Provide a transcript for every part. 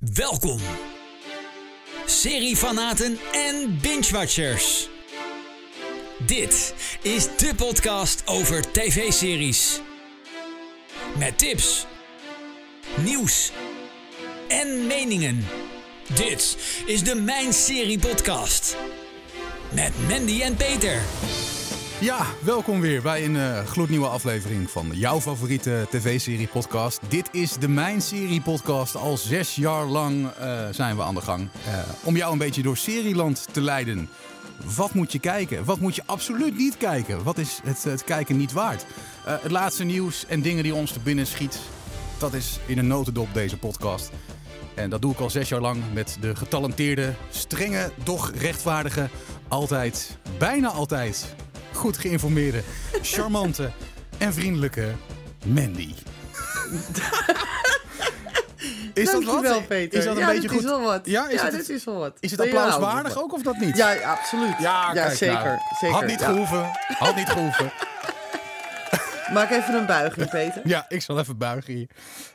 Welkom, seriefanaten en binge-watchers. Dit is de podcast over tv-series. Met tips, nieuws en meningen. Dit is de Mijn Serie Podcast. Met Mandy en Peter. Ja, welkom weer bij een eh, gloednieuwe aflevering van jouw favoriete tv-serie podcast. Dit is de Mijn Serie podcast. Al zes jaar lang eh, zijn we aan de gang. eh, om jou een beetje door serieland te leiden. Wat moet je kijken? Wat moet je absoluut niet kijken? Wat is het, het kijken niet waard? Het laatste nieuws en dingen die ons te binnen schiet. Dat is in een notendop deze podcast. En dat doe ik al zes jaar lang met de getalenteerde, strenge, doch rechtvaardige, altijd, bijna altijd, goed geïnformeerde, charmante en vriendelijke Mandy. Is dat Dankjewel, wat? Peter. Is dat een ja, beetje dit goed? is wel wat. Ja, is dit is wel wat. Is het applauswaardig ook of dat niet? Ja, absoluut. Ja, kijk zeker, nou. zeker. Had niet gehoeven. Had niet gehoeven. Maak even een buiging, Peter. Ja, ik zal even buigen hier.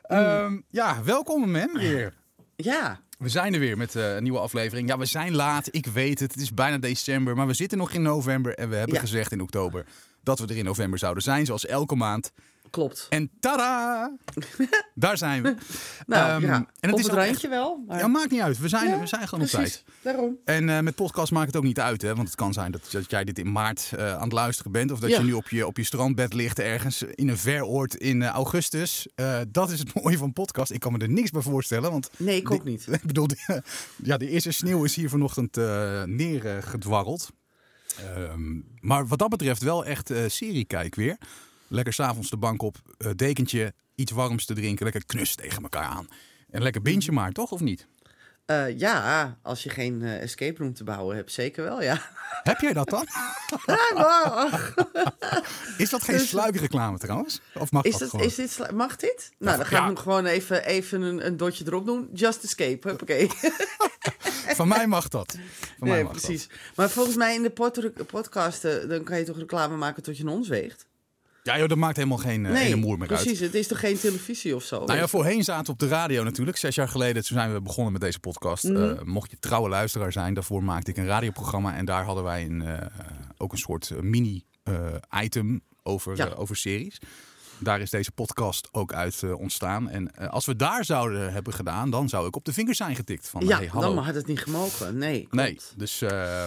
Ehm, ja, welkom man weer. Ja, We zijn er weer met eh, een nieuwe aflevering. Ja, we zijn laat, ik weet het. Het is bijna december, maar we zitten nog in november. En we hebben Ja. gezegd in oktober dat we er in november zouden zijn, zoals elke maand. Klopt. En tada! Daar zijn we. Nou, Ehm, ja, en het op is het randje wel. Maar... Ja, maakt niet uit. We zijn, Ja, we zijn gewoon op precies. tijd. Daarom. En eh, met podcast maakt het ook niet uit, hè? Want het kan zijn dat, dat jij dit in maart eh, aan het luisteren bent. Of dat Ja. je nu op je, op je strandbed ligt ergens in een ver oord in eh, augustus. Dat is het mooie van podcast. Ik kan me er niks bij voorstellen. Want Nee, ik ook niet. Ik bedoel, de, ja, de eerste sneeuw is hier vanochtend neergedwarreld. Ehm, maar wat dat betreft wel echt serie kijk weer. Lekker s'avonds de bank op, eh, dekentje, iets warms te drinken. Lekker knus tegen elkaar aan. En lekker bintje maar, toch? Of niet? Eh, ja, als je geen eh, escape room te bouwen hebt, zeker wel, ja. Heb jij dat dan? Ja, Is dat geen Dus- sluikreclame trouwens? Of mag is, dat dat, gewoon? is dit, mag dit? Nou, dan ga ja. ik hem gewoon even, even een, een dotje erop doen. Just escape, oké. Van mij mag dat. Van mij mag precies. Maar volgens mij in de pod- podcast, eh, dan kan je toch reclame maken tot je een ons weegt? Ja joh, dat maakt helemaal geen ene moer meer uit. precies. Het is toch geen televisie of zo? Nou ja, voorheen zaten we op de radio natuurlijk. Zes jaar geleden toen zijn we begonnen met deze podcast. Mhm. Eh, mocht je trouwe luisteraar zijn, daarvoor maakte ik een radioprogramma. En daar hadden wij een, eh, ook een soort mini-item over, Ja. over series. Daar is deze podcast ook uit ontstaan. En als we daar zouden hebben gedaan, dan zou ik op de vingers zijn getikt. Van, ja, hey, hallo. dan had het niet gemogen. Nee, klopt. Nee, dus eh,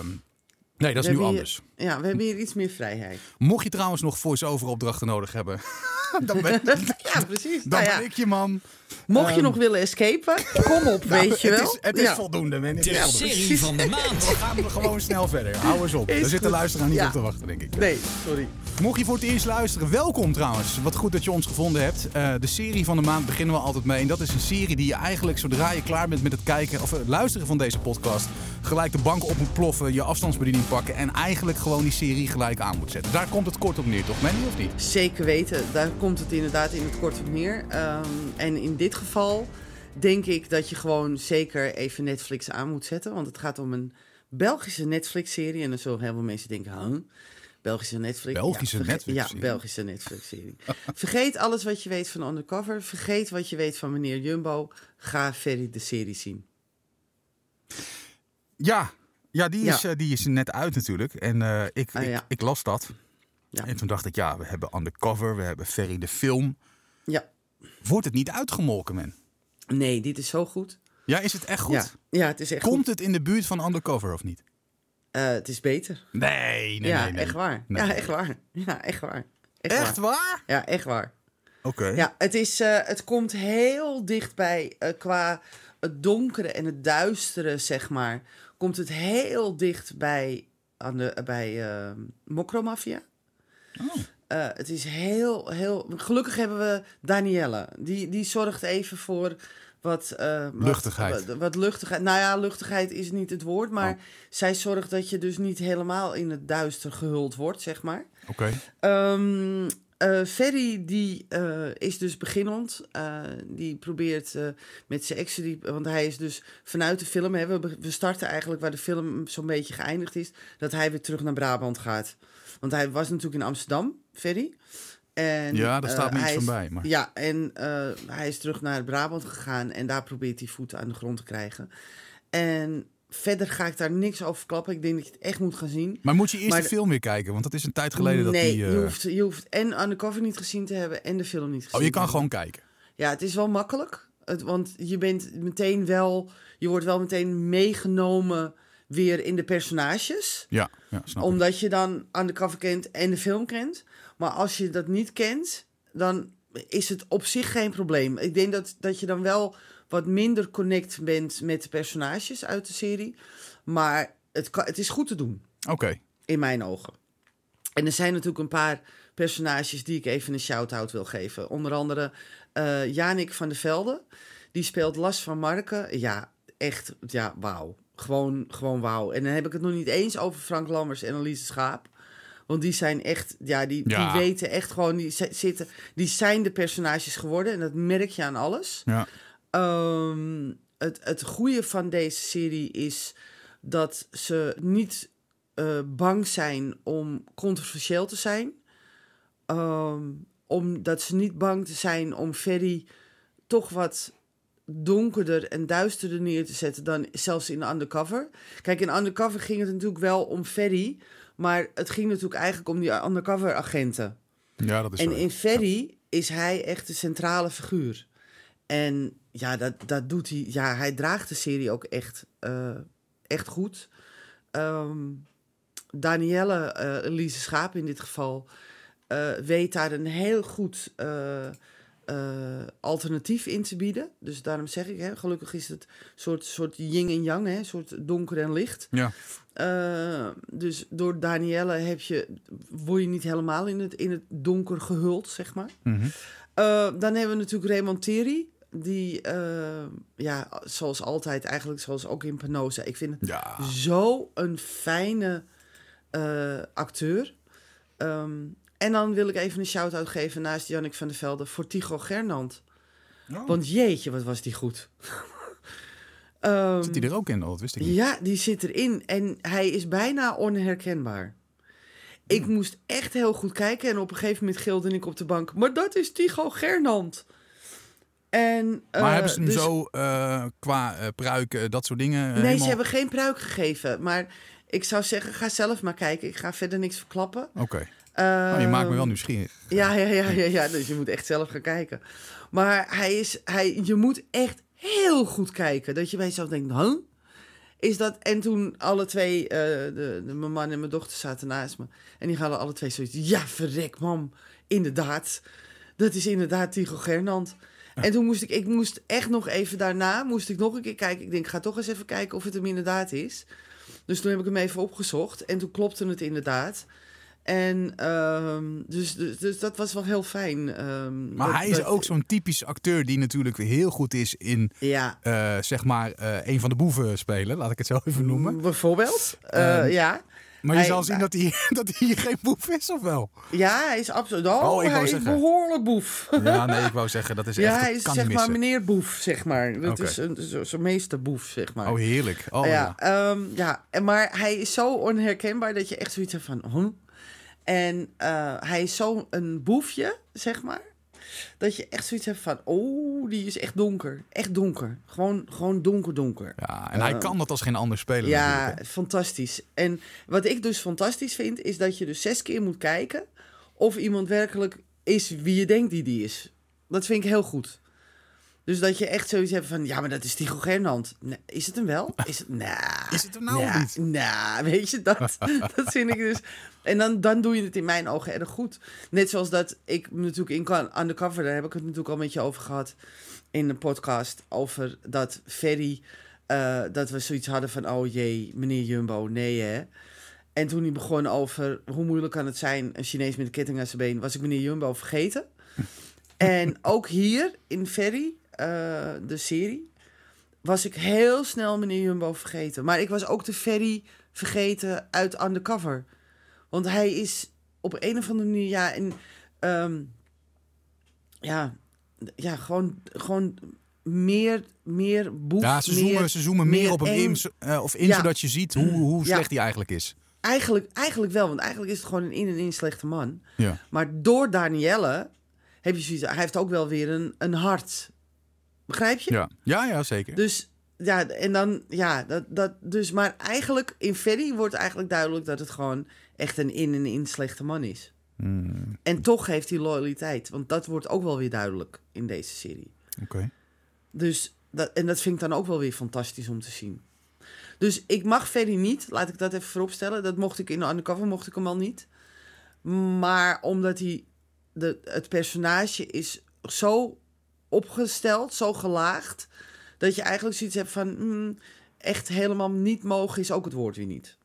nee, dat is We nu anders. Hier, ja, we hebben hier iets meer vrijheid. Mocht je trouwens nog voice-over opdrachten nodig hebben, dan ben, ja, precies. dan Nou ja, ben ik je man. mocht je Ehm, nog willen escapen, kom op, Nou, weet je het wel. Is, het is ja. voldoende, man. Het De is voldoende. serie van de maand. We gaan er gewoon snel verder. Hou eens op. Is Er zit de luisteraar niet Ja. op te wachten, denk ik. Nee, sorry. Mocht je voor het eerst luisteren, welkom trouwens. Wat goed dat je ons gevonden hebt. Eh, de serie van de maand beginnen we altijd mee. En dat is een serie die je eigenlijk, zodra je klaar bent met het kijken of het luisteren van deze podcast, gelijk de bank op moet ploffen, je afstandsbediening pakken en eigenlijk gewoon die serie gelijk aan moet zetten. Daar komt het kort op neer, toch, Manny, of niet? Zeker weten, daar komt het inderdaad in het kort op neer. Ehm, en in dit geval denk ik dat je gewoon zeker even Netflix aan moet zetten. Want het gaat om een Belgische Netflix-serie. En dan zullen heel veel mensen denken, huh? Belgische Netflix? Belgische verge- Netflix-serie? Ja, Belgische Netflix-serie. Vergeet alles wat je weet van Undercover. Vergeet wat je weet van meneer Jumbo. Ga Ferry de serie zien. Ja, ja, die. Is, eh, die is er net uit natuurlijk. En eh, ik, Ah, ik, ja. ik las dat. Ja. En toen dacht ik, ja, we hebben Undercover, we hebben Ferry de film. Ja. Wordt het niet uitgemolken, man? Nee, dit is zo goed. Ja, is het echt goed? Ja, het is echt Komt goed. het in de buurt van Undercover of niet? Eh, het is beter. Nee, nee, ja, nee. nee. echt waar. Nee. Ja, echt waar. Ja, echt waar. Echt waar. waar? Ja, echt waar. Oké. Ja, het, is, eh, het komt heel dichtbij eh, qua het donkere en het duistere, zeg maar. Komt het heel dicht bij, aan de, bij eh Mokromafia. Oh. Eh, het is heel, heel... Gelukkig hebben we Danielle. Die, die zorgt even voor wat... eh, Luchtigheid. Wat, wat luchtigheid. Nou ja, luchtigheid is niet het woord. Maar Oh. zij zorgt dat je dus niet helemaal in het duister gehuld wordt, zeg maar. Oké. Ehm eh, Ferry die eh, is dus beginnend. Eh, die probeert met zijn ex, die- want hij is dus vanuit de film. Hè, we, we starten eigenlijk waar de film zo'n beetje geëindigd is. Dat hij weer terug naar Brabant gaat. Want hij was natuurlijk in Amsterdam, Ferry. En, Ja, daar staat me iets hij van bij. Maar... Ja, en hij is terug naar Brabant gegaan en daar probeert hij voeten aan de grond te krijgen. En verder ga ik daar niks over klappen. Ik denk dat je het echt moet gaan zien. Maar moet je eerst Maar de film weer kijken? Want dat is een tijd geleden dat nee, die... eh, je, hoeft, je hoeft en Undercover niet gezien te hebben en de film niet gezien Oh, je kan gewoon kijken. Ja, het is wel makkelijk. Het, want je bent meteen wel... Je wordt wel meteen meegenomen weer in de personages. Ja, ja snap ik. Omdat je dan Undercover kent en de film kent. Maar als je dat niet kent, dan is het op zich geen probleem. Ik denk dat, dat je dan wel wat minder connect bent met de personages uit de serie. Maar het, kan, het is goed te doen, Oké. in mijn ogen. En er zijn natuurlijk een paar personages die ik even een shout-out wil geven. Onder andere eh Janik van der Velde. Die speelt Las van Marken. Ja, echt, ja, wauw. Gewoon, gewoon wauw. En dan heb ik het nog niet eens over Frank Lammers en Elise Schaap. Want die zijn echt, ja, die, Ja. die weten echt gewoon, die zi- zitten, die zijn de personages geworden. En dat merk je aan alles. Ja. Ehm, het, het goede van deze serie is dat ze niet eh, bang zijn om controversieel te zijn. Ehm, omdat ze niet bang te zijn om Ferry toch wat donkerder en duisterder neer te zetten dan zelfs in Undercover. Kijk, in Undercover ging het natuurlijk wel om Ferry, maar het ging natuurlijk eigenlijk om die undercover agenten. ja, dat is En zo. in Ferry is hij echt de centrale figuur. En ja, dat, dat doet hij. Ja, hij draagt de serie ook echt, eh, echt goed. Ehm Danielle, eh Elise Schaap in dit geval, eh, weet daar een heel goed alternatief in te bieden. Dus daarom zeg ik, hè, gelukkig is het een soort, soort yin en yang, hè, soort donker en licht. Ja. Dus door Danielle heb je, word je niet helemaal in het, in het donker gehuld, zeg maar. Mhm. Dan hebben we natuurlijk Raymond Thierry. Die, eh, ja, zoals altijd, eigenlijk zoals ook in Penosa. Ik vind het Ja. zo een fijne eh, acteur. Ehm, en dan wil ik even een shout-out geven naast Jannik van der Velde voor Tycho Gernand. Oh. Want jeetje, wat was die goed. Ehm, Zit hij er ook in? Oh, dat wist ik niet. ja, die zit erin. En hij is bijna onherkenbaar. Ik Hmm. moest echt heel goed kijken. En op een gegeven moment gilde ik op de bank. Maar dat is Tycho Gernand. En, Maar eh, hebben ze hem dus- zo eh, qua eh pruiken, dat soort dingen? eh, Nee, helemaal- ze hebben geen pruik gegeven. Maar ik zou zeggen, ga zelf maar kijken. Ik ga verder niks verklappen. Oké. Nou, je maakt me Ehm, wel nieuwsgierig. Ja, ja, ja, ja, ja, dus je moet echt zelf gaan kijken. Maar hij is, hij, je moet echt heel goed kijken. Dat je bij jezelf denkt, huh? Is dat... En toen alle twee, eh, de, de, mijn man en mijn dochter zaten naast me. En die hadden alle twee zoiets, ja, verrek, mam. Inderdaad. Dat is inderdaad Tycho Gernand. En toen moest ik, ik moest echt nog even daarna, moest ik nog een keer kijken. Ik denk, ik ga toch eens even kijken of het hem inderdaad is. Dus toen heb ik hem even opgezocht. En toen klopte het inderdaad. En ehm, dus, dus, dus dat was wel heel fijn. ehm, Maar dat- hij is dat- ook zo'n typisch acteur die natuurlijk heel goed is in, Ja, eh, zeg maar, eh, een van de boeven spelen. Laat ik het zo even noemen. bijvoorbeeld. Ehm, ja. Maar je hij- zal zien dat hij, dat hij geen boef is, of wel? ja, hij is absoluut. Oh, Oh, ik hij is zeggen. behoorlijk boef. Ja, nee, ik wou zeggen, dat is echt... Ja, hij is zeg maar meneer Boef, zeg maar. Dat is een- zo- zo'n meesterboef, zeg maar. Oh, heerlijk. Oh, ja. ja, ehm, ja, maar hij is zo onherkenbaar dat je echt zoiets hebt van... En eh, hij is zo een boefje, zeg maar. Dat je echt zoiets hebt van... Oh, die is echt donker. Echt donker. Gewoon, gewoon donker, donker. Ja, en hij kan dat als geen ander spelen Ja, fantastisch. En wat ik dus fantastisch vind, is dat je dus zes keer moet kijken of iemand werkelijk is wie je denkt die die is. Dat vind ik heel goed. Dus dat je echt zoiets hebt van, ja, maar dat is Tycho Gernand. Nee, is het hem wel? Is het, nah, Is het hem nou nah, niet? nah, weet je, dat, dat vind ik dus... En dan, dan doe je het in mijn ogen erg goed. Net zoals dat ik natuurlijk in kan- Undercover, daar heb ik het natuurlijk al met je over gehad in een podcast, over dat Ferry, eh, dat we zoiets hadden van, oh jee, meneer Jumbo, nee hè. En toen hij begon over hoe moeilijk kan het zijn, een Chinees met een ketting aan zijn been, was ik meneer Jumbo vergeten. en ook hier in Ferry, eh, de serie, was ik heel snel meneer Jumbo vergeten. Maar ik was ook de Ferry vergeten uit Undercover. Want hij is op een of andere manier, ja, en, ehm, ja, ja gewoon, gewoon meer, meer boef. Ja, ze meer, zoomen, ze zoomen meer, meer op hem in, eh, of in Ja. zodat je ziet hoe, hoe Ja. slecht hij eigenlijk is. eigenlijk, eigenlijk wel, want eigenlijk is het gewoon een in en in slechte man. Ja. Maar door Danielle heb je zoiets, hij heeft ook wel weer een, een hart. Begrijp je? Ja, ja, ja zeker. Dus ja, en dan, ja, dat, dat, dus, maar eigenlijk in Ferry wordt eigenlijk duidelijk dat het gewoon echt een in en in slechte man is. Hmm, En toch heeft hij loyaliteit, want dat wordt ook wel weer duidelijk in deze serie. Oké. Dus dat, en dat vind ik dan ook wel weer fantastisch om te zien. Dus ik mag Ferry niet, laat ik dat even vooropstellen. Dat mocht ik in de undercover, mocht ik hem al niet. Maar omdat hij, de, het personage is zo opgesteld, zo gelaagd, dat je eigenlijk zoiets hebt van, mm, echt helemaal niet mogen is ook het woord weer niet.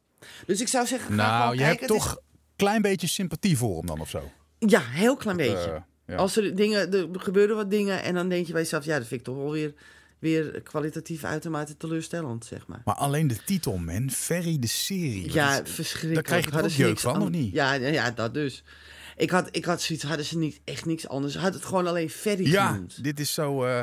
Dus ik zou zeggen, Nou, je hebt toch een klein beetje sympathie voor hem dan of zo? Ja, heel klein beetje. Eh, ja. Als er dingen, er gebeuren wat dingen en dan denk je bij jezelf, ja, dat vind ik toch wel weer, weer kwalitatief uitermate teleurstellend, zeg maar. Maar alleen de titel, man. Ferry de serie. Ja, is- verschrikkelijk. daar krijg je toch jeuk van, an- of niet? Ja, ja, ja, dat dus. Ik had, ik had zoiets, hadden ze niet echt niks anders. Had het gewoon alleen Ferry ja genoemd. dit is zo... eh,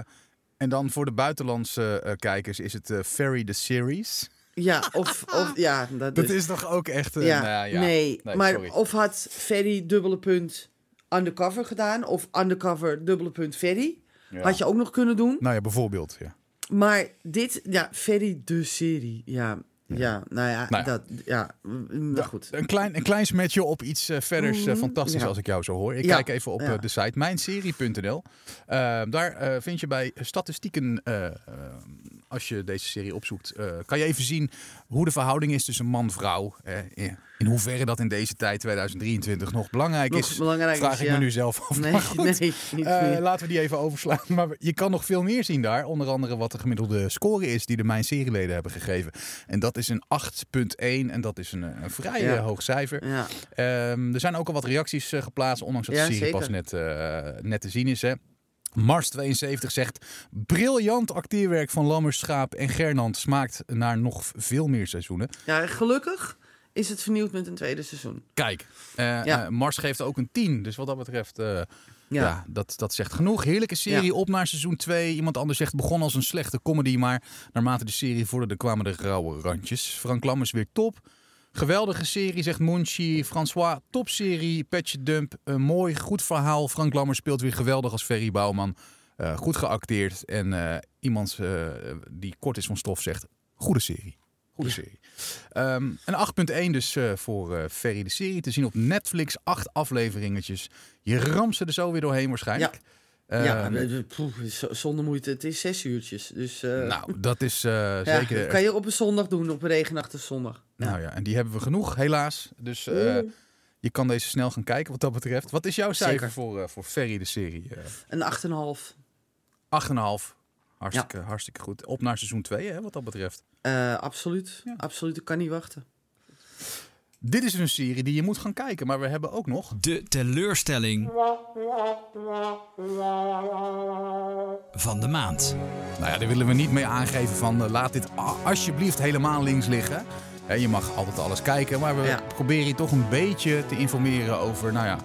en dan voor de buitenlandse eh, kijkers is het eh, Ferry the series. Ja, of, of ja, dat, Dat is toch ook echt... ja, nou ja. nee, maar sorry. of had Ferry dubbele punt undercover gedaan, of undercover dubbele punt Ferry. Ja. Had je ook nog kunnen doen. Nou ja, bijvoorbeeld. Ja. Maar dit, ja, Ferry de serie. Ja, ja, nou ja, Nou ja. dat, ja, mm, Ja, goed. Een klein, een klein smetje op iets verders Mhm, fantastisch ja. als ik jou zo hoor. Ik kijk even op eh, de site mijnserie.nl. Eh, daar vind je bij statistieken, eh, eh, als je deze serie opzoekt, eh, kan je even zien hoe de verhouding is tussen man-vrouw. eh, in- in hoeverre dat in deze tijd, 2023, nog belangrijk Nog is. belangrijk vraag is, ik ja. me nu zelf af. Nee, Maar goed. nee, niet Eh, laten we die even overslaan. Maar je kan nog veel meer zien daar. Onder andere wat de gemiddelde score is die de Mijn Serieleden hebben gegeven. En dat is een 8.1 en dat is een, eh, een vrij Ja. hoog cijfer. Ja, Ehm, er zijn ook al wat reacties geplaatst, ondanks dat de serie zeker. pas net, net te zien is. Hè. Mars72 zegt: Briljant acteerwerk van Lammers, Schaap en Gernand smaakt naar nog veel meer seizoenen. ja, gelukkig is het vernieuwd met een tweede seizoen. Kijk, Ja. eh, Mars geeft ook een 10. Dus wat dat betreft, eh, ja. Ja. dat, dat zegt genoeg. Heerlijke serie, op naar seizoen 2. Iemand anders zegt: begon als een slechte comedy, maar naarmate de serie vorderde kwamen de rauwe randjes. Frank Lammers weer top. Geweldige serie, zegt Monchi. François, topserie. Patch Dump, een mooi, goed verhaal. Frank Lammers speelt weer geweldig als Ferry Bouwman. Eh, goed geacteerd. En eh, iemand eh, die kort is van stof zegt, goede serie. Goede serie. Ehm, een 8.1 dus voor Ferry de serie. Te zien op Netflix. Acht afleveringetjes. Je ramt ze er zo weer doorheen waarschijnlijk. ja, Ehm, eh, poeh, z- zonder moeite. Het is zes uurtjes. Dus eh, nou, dat is eh, ja, zeker... dat kan je op een zondag doen, op een regenachtige zondag. Ja. Nou ja, en die hebben we genoeg, helaas. Dus je kan deze snel gaan kijken wat dat betreft. Wat is jouw cijfer Zeker. voor, voor Ferry de serie? Een 8,5. 8,5. Hartstikke, hartstikke goed. Op naar seizoen 2, hè, wat dat betreft. Absoluut. Ja. Absoluut. Ik kan niet wachten. Dit is een serie die je moet gaan kijken, maar we hebben ook nog... De teleurstelling van de maand. Nou ja, daar willen we niet mee aangeven van eh, laat dit alsjeblieft helemaal links liggen. Hè, je mag altijd alles kijken, maar we Ja. proberen je toch een beetje te informeren over, nou ja,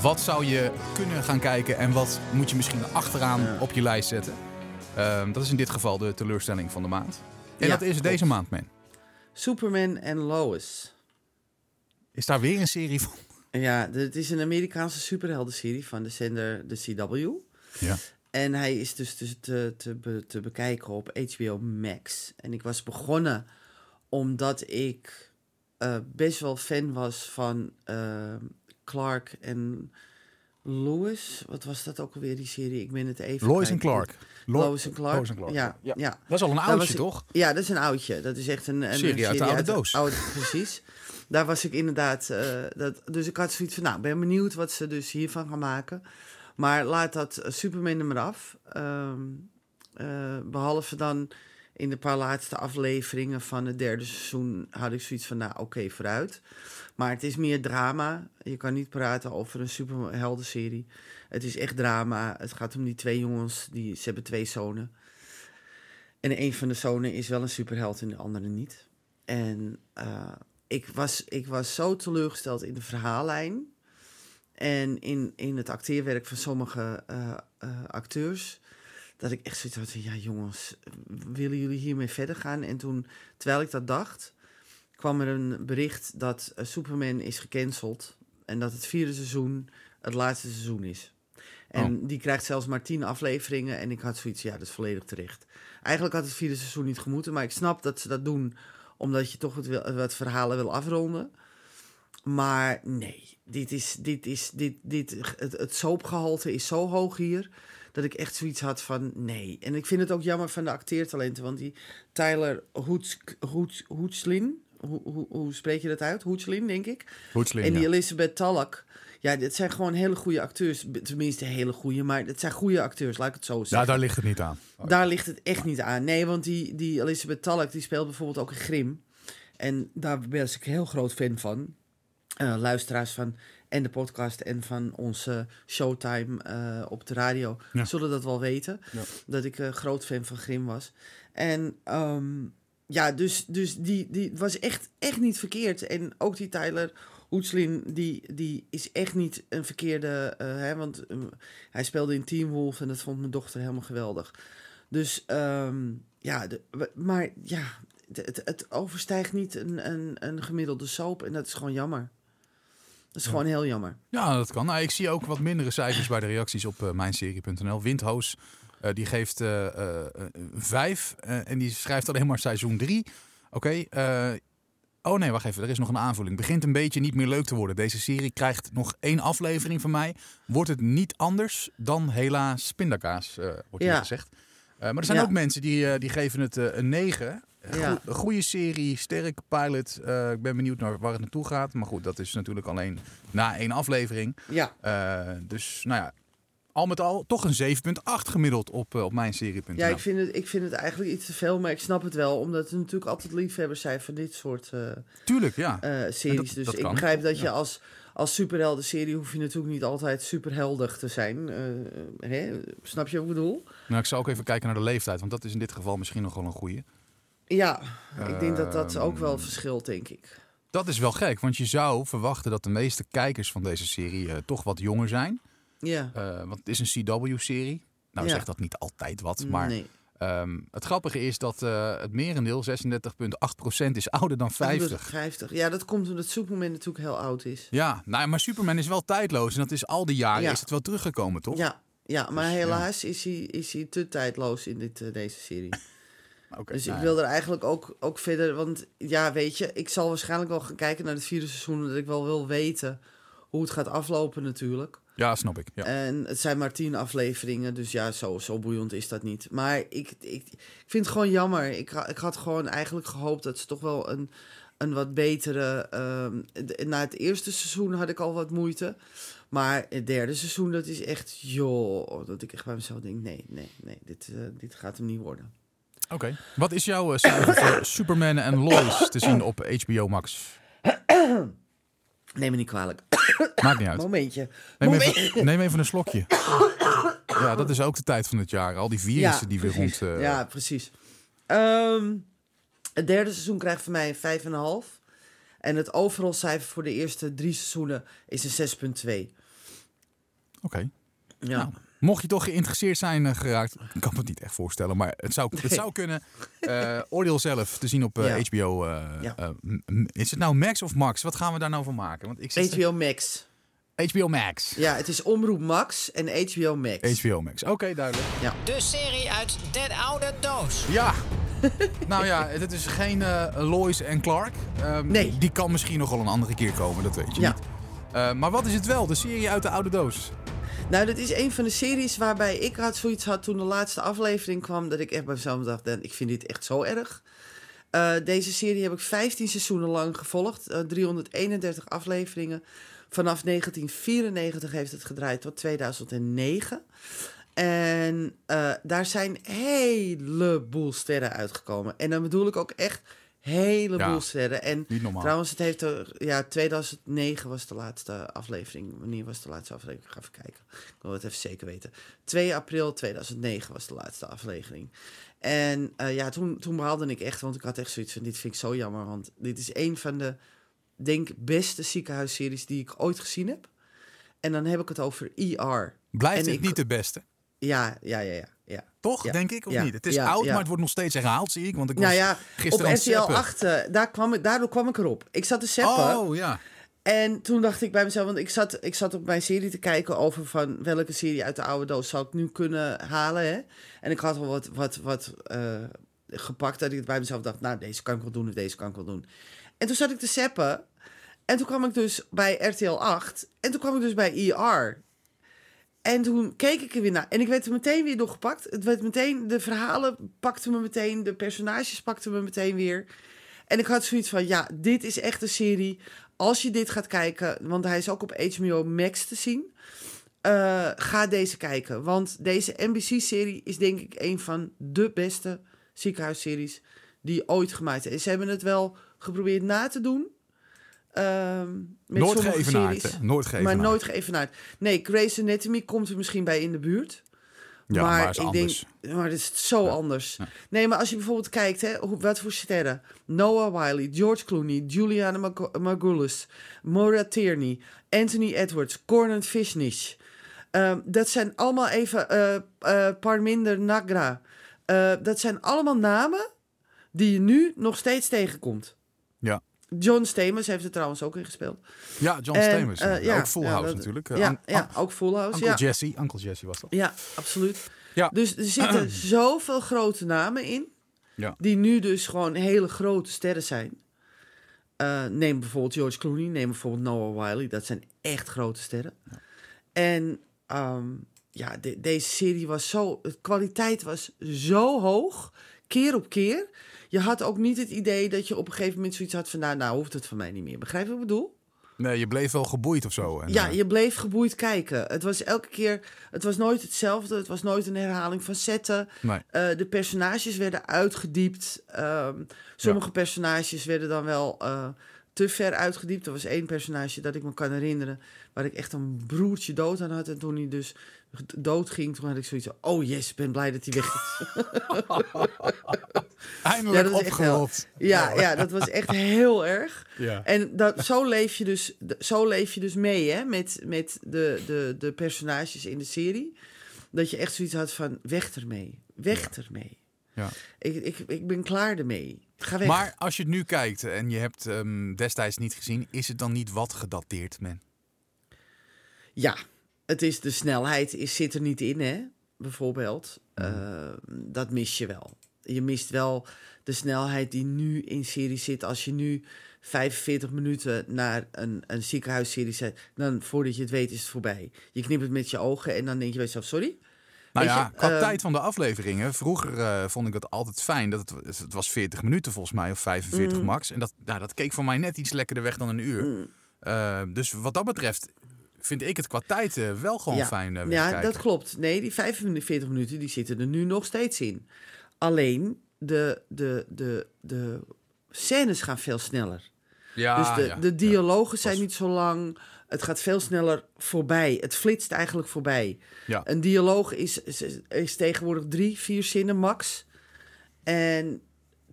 wat zou je kunnen gaan kijken en wat moet je misschien achteraan Ja. op je lijst zetten. Ehm, dat is in dit geval de teleurstelling van de maand. En Ja, dat is klopt. deze maand, man. Superman en Lois. Is daar weer een serie van? Ja, het is een Amerikaanse superheldenserie van de zender de CW. Ja. En hij is dus, dus te, te, be- te bekijken op HBO Max. En ik was begonnen omdat ik eh, best wel fan was van eh, Clark en Lois. Wat was dat ook alweer, die serie? Ik ben het even Lois en. Clark. Lo- Lois en Clark. En Clark, Ja, ja. ja. Dat is al een oudje, toch? Ja, dat is een oudje. Dat is echt een, een Serie uit de oude doos. oude- precies. Daar was ik inderdaad. eh, dat, dus ik had zoiets van, nou, ben benieuwd wat ze dus hiervan gaan maken. Maar laat dat Superman er maar af. Ehm, eh, behalve dan in de paar laatste afleveringen van het derde seizoen had ik zoiets van, nou, oké, vooruit. Maar het is meer drama. Je kan niet praten over een superheldenserie. Het is echt drama. Het gaat om die twee jongens. Die, ze hebben twee zonen. En een van de zonen is wel een superheld en de andere niet. En eh, ik, was, ik was zo teleurgesteld in de verhaallijn. En in, in het acteerwerk van sommige eh, eh, acteurs. Dat ik echt zoiets had van, ja jongens, willen jullie hiermee verder gaan? En toen, terwijl ik dat dacht, kwam er een bericht dat uh, Superman is gecanceld. En dat het vierde seizoen het laatste seizoen is. En Oh. die krijgt zelfs maar tien afleveringen. En ik had zoiets, ja, dat is volledig terecht. Eigenlijk had het vierde seizoen niet gemoeten. Maar ik snap dat ze dat doen omdat je toch het, verhalen wil afronden. Maar nee, dit is, dit is, dit, dit, het, het soapgehalte is zo hoog hier. Dat ik echt zoiets had van nee. En ik vind het ook jammer van de acteertalenten. Want die Tyler Hoets, Hoets, Hoetslin, hoe, hoe, hoe spreek je dat uit? Hoetslin, denk ik. En die ja. Elizabeth Tallak. Ja, dit zijn gewoon hele goede acteurs. Tenminste, hele goede. Maar het zijn goede acteurs, laat ik het zo zeggen. Ja, daar ligt het niet aan. Daar ligt het echt niet aan. Nee, want die, die Elizabeth Tallak die speelt bijvoorbeeld ook in Grim. En daar ben ik heel groot fan van. Eh, luisteraars van en de podcast en van onze Showtime eh, op de radio Ja. zullen dat wel weten. Ja. Dat ik een groot fan van Grim was. En ehm, ja, dus, dus die, die was echt, echt niet verkeerd. En ook die Tyler Hoetslin, die, die is echt niet een verkeerde... eh, hè, want eh, hij speelde in Teen Wolf en dat vond mijn dochter helemaal geweldig. Dus ehm, ja, de, maar ja, het, het overstijgt niet een, een, een gemiddelde soap. En dat is gewoon jammer. Dat is gewoon heel jammer. Ja, dat kan. Nou, ik zie ook wat mindere cijfers bij de reacties op eh, mijnserie.nl. Windhoos, die geeft eh, vijf en die schrijft alleen maar seizoen drie. Oké, oh nee, wacht even, er is nog een aanvulling. Begint een beetje niet meer leuk te worden. Deze serie krijgt nog één aflevering van mij. Wordt het niet anders dan helaas pindakaas, eh, wordt hier Ja. gezegd. Eh, maar er zijn Ja. ook mensen die, eh, die geven het een 9. Ja. Goede serie, sterk pilot. Ik ben benieuwd naar waar het naartoe gaat. Maar goed, dat is natuurlijk alleen na één aflevering. Ja, dus nou ja, al met al toch een 7,8 gemiddeld op, eh, op mijn serie.nl. ja ik, vind het, ik vind het eigenlijk iets te veel, maar ik snap het wel. Omdat er natuurlijk altijd liefhebbers zijn van dit soort eh, Tuurlijk, ja. eh, series. dat- dus dat ik begrijp dat je Ja. als, als superhelden-serie hoef je natuurlijk niet altijd superheldig te zijn. Hè? Snap je wat ik bedoel? Nou, ik zal ook even kijken naar de leeftijd, want dat is in dit geval misschien nog wel een goede. Ja, ik denk dat dat ook wel Ehm, verschilt, denk ik. Dat is wel gek, want je zou verwachten dat de meeste kijkers van deze serie toch wat jonger zijn. Ja. Eh, want het is een CW-serie. Nou Ja. zegt dat niet altijd wat, maar nee. ehm, het grappige is dat eh, het merendeel, 36,8% is ouder dan 50. 50. Ja, dat komt omdat Superman natuurlijk heel oud is. Ja, nou, maar Superman is wel tijdloos en dat is al die jaren Ja. is het wel teruggekomen, toch? Ja, ja maar Dus, ja. helaas is, hij, is hij te tijdloos in dit, eh, deze serie. Oké, Dus nou ik ja. wil er eigenlijk ook, ook verder... Want ja, weet je, ik zal waarschijnlijk wel gaan kijken naar het vierde seizoen... omdat ik wel wil weten hoe het gaat aflopen natuurlijk. Ja, snap ik. Ja. En het zijn maar tien afleveringen, dus ja, zo, zo boeiend is dat niet. Maar ik, ik, ik vind het gewoon jammer. Ik, ik had gewoon eigenlijk gehoopt dat ze toch wel een, een wat betere... ehm, na het eerste seizoen had ik al wat moeite. Maar het derde seizoen, dat is echt... joh, dat ik echt bij mezelf denk, nee, nee, nee, dit, eh, dit gaat hem niet worden. Oké. Wat is jouw voor Superman en Lois te zien op HBO Max? Neem me niet kwalijk. Maakt niet uit. Momentje. Neem Moment. even, neem even een slokje. Ja, dat is ook de tijd van het jaar. Al die virussen die weer rond... eh, Ja, precies. Ehm, het derde seizoen krijgt voor mij een 5,5. En het overal cijfer voor de eerste drie seizoenen is een 6,2. Oké. Ja. Nou, mocht je toch geïnteresseerd zijn eh, geraakt, ik kan me het niet echt voorstellen, maar het zou, het zou kunnen. Eh, oordeel zelf te zien op Ja. HBO. eh, Ja. is het nou Max of Max? Wat gaan we daar nou van maken? Want ik zit HBO Max. HBO Max. Ja, het is Omroep Max en HBO Max. HBO Max. Oké, duidelijk. De serie uit Den Oude Doos. Ja. nou ja, het is geen eh, Lois en Clark. Ehm, Nee. Die kan misschien nog wel een andere keer komen, dat weet je Ja. niet. Eh, maar wat is het wel? De serie uit de oude doos. Nou, dat is een van de series waarbij ik had zoiets had toen de laatste aflevering kwam. Dat ik echt bij mezelf dacht, "Dan, ik vind dit echt zo erg. Eh, deze serie heb ik 15 seizoenen lang gevolgd. eh, 331 afleveringen. Vanaf 1994 heeft het gedraaid tot 2009. En eh, daar zijn een heleboel sterren uitgekomen. En dan bedoel ik ook echt heleboel Ja. sterren. En Niet normaal. Trouwens, het heeft er, ja, 2009 was de laatste aflevering. Wanneer was de laatste aflevering? Ik ga even kijken. Ik wil het even zeker weten. 2 april 2009 was de laatste aflevering. En eh, ja, toen, toen behaalde ik echt, want ik had echt zoiets van: dit vind ik zo jammer. Want dit is een van de, denk beste ziekenhuisseries die ik ooit gezien heb. En dan heb ik het over ER. Blijft En het ik- niet de beste? Ja, ja, ja, ja. ja. Toch, Ja. denk ik, of Ja. niet? Het is oud, maar het wordt nog steeds herhaald, zie ik. Want ik Nou was ja, op gisteren het RTL zappen. 8, eh, daar kwam ik, daardoor kwam ik erop. Ik zat te zappen. Oh, ja. En toen dacht ik bij mezelf, want ik zat, ik zat op mijn serie te kijken over van welke serie uit de oude doos zou ik nu kunnen halen. Hè? En ik had al wat, wat, wat eh, gepakt dat ik bij mezelf dacht, nou deze kan ik wel doen of deze kan ik wel doen. En toen zat ik te zappen en toen kwam ik dus bij RTL 8 en toen kwam ik dus bij ER. En toen keek ik er weer naar en ik werd er meteen weer doorgepakt. Het werd meteen, de verhalen pakten me meteen, de personages pakten me meteen weer. En ik had zoiets van, ja, dit is echt een serie. Als je dit gaat kijken, want hij is ook op HBO Max te zien. eh, ga deze kijken. Want deze NBC-serie is denk ik een van de beste ziekenhuisseries die ooit gemaakt is. Ze hebben het wel geprobeerd na te doen. Ehm, met Nooit geëvenaard? Nooit Maar geëvenaard. nooit geëvenaard. Nee, Grey's Anatomy komt er misschien bij in de buurt. Ja, maar, is ik anders. denk, maar het is zo anders. Ja. Nee, maar als je bijvoorbeeld kijkt, hè, wat voor sterren. Noah Wiley, George Clooney, Juliana Mag- Margulis, Maura Tierney, Anthony Edwards, Conan Fishnish. Ehm, dat zijn allemaal even eh eh, Parminder Nagra. Eh, dat zijn allemaal namen die je nu nog steeds tegenkomt. Ja. John Stamos heeft er trouwens ook in gespeeld. Ja, John En, Stamos. eh, ja. ja, ook Full House dat- natuurlijk. Ja, ja, ook Full House. Uncle ja. Jesse. Uncle Jesse was dat. Ja, absoluut. Ja. Dus er zitten zoveel grote namen in. Ja. Die nu dus gewoon hele grote sterren zijn. Eh, neem bijvoorbeeld George Clooney, neem bijvoorbeeld Noah Wiley. Dat zijn echt grote sterren. En ehm, ja, de- deze serie was zo... De kwaliteit was zo hoog, keer op keer. Je had ook niet het idee dat je op een gegeven moment zoiets had van... Nou, nou hoeft het van mij niet meer. Begrijp je wat ik bedoel? Nee, je bleef wel geboeid of zo. En, Ja, eh, je bleef geboeid kijken. Het was elke keer, het was nooit hetzelfde. Het was nooit een herhaling van zetten. nee. Eh, de personages werden uitgediept. Ehm, sommige personages werden dan wel eh, te ver uitgediept. Er was één personage dat ik me kan herinneren... waar ik echt een broertje dood aan had. En toen hij dus dood ging, toen had ik zoiets van... oh yes, ik ben blij dat hij weg is. Eindelijk Ja, opgerold. ja, ja, dat was echt heel erg. Ja. En dat, zo, leef je dus, zo leef je dus mee hè, met, met de, de, de personages in de serie. Dat je echt zoiets had van, weg ermee. Weg ermee. Ja. Ik, ik, ik ben klaar ermee. Ga weg. Maar als je het nu kijkt en je hebt ehm, destijds niet gezien, is het dan niet wat gedateerd, man? Ja, het is de snelheid is, zit er niet in, hè? Bijvoorbeeld. Eh, dat mis je wel. Je mist wel de snelheid die nu in series zit. Als je nu 45 minuten naar een, een ziekenhuisserie zet, dan voordat je het weet is het voorbij. Je knipt het met je ogen en dan denk je bij jezelf, sorry? Nou ja, je, qua ehm, tijd van de afleveringen. Vroeger eh, vond ik dat altijd fijn. Dat het, het was 40 minuten volgens mij, of 45 Mm. max. En dat, nou, dat keek voor mij net iets lekkerder weg dan een uur. Eh, dus wat dat betreft vind ik het qua tijd eh, wel gewoon ja, fijn eh, ja dat klopt. Nee, die 45 minuten die zitten er nu nog steeds in. Alleen de, de, de, de scènes gaan veel sneller. Ja, dus de, ja, de dialogen zijn niet zo lang. Het gaat veel sneller voorbij. Het flitst eigenlijk voorbij. Ja. Een dialoog is, is, is tegenwoordig drie, vier zinnen max. En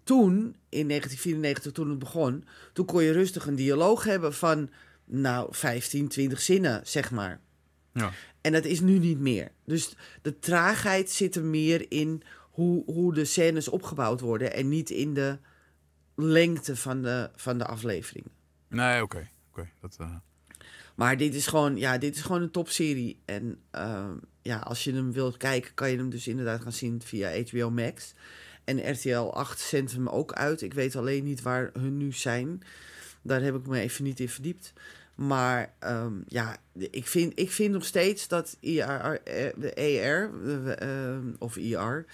toen, in 1994, toen het begon, toen kon je rustig een dialoog hebben van, nou, 15, 20 zinnen, zeg maar. Ja. En dat is nu niet meer. Dus de traagheid zit er meer in hoe, hoe de scènes opgebouwd worden en niet in de lengte van de, van de aflevering. Nee, oké. oké. Dat, eh, Maar dit is gewoon, ja, dit is gewoon een topserie. En ehm, ja, als je hem wilt kijken, kan je hem dus inderdaad gaan zien via HBO Max. En RTL 8 zendt hem ook uit. Ik weet alleen niet waar hun nu zijn. Daar heb ik me even niet in verdiept. Maar ehm, ja, ik vind, ik vind nog steeds dat IR, de ER of IR